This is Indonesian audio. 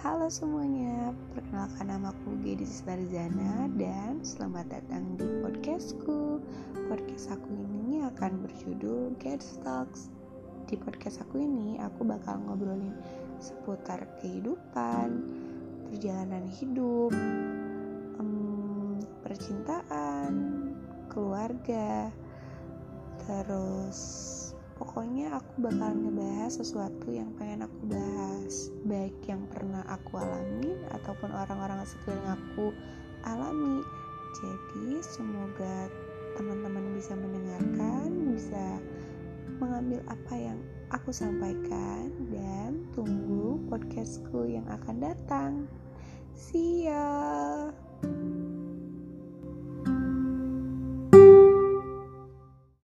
Halo semuanya, perkenalkan nama aku Gedis Barzana dan selamat datang di podcastku. Podcast aku ini akan berjudul Get Talks. Di podcast aku ini aku bakal ngobrolin seputar kehidupan, perjalanan hidup, um, percintaan, keluarga, terus pokoknya aku bakal ngebahas sesuatu yang pengen aku bahas. Baik yang pernah aku alami ataupun orang-orang sekeliling aku alami. Jadi semoga teman-teman bisa mendengarkan bisa mengambil apa yang aku sampaikan dan tunggu podcastku yang akan datang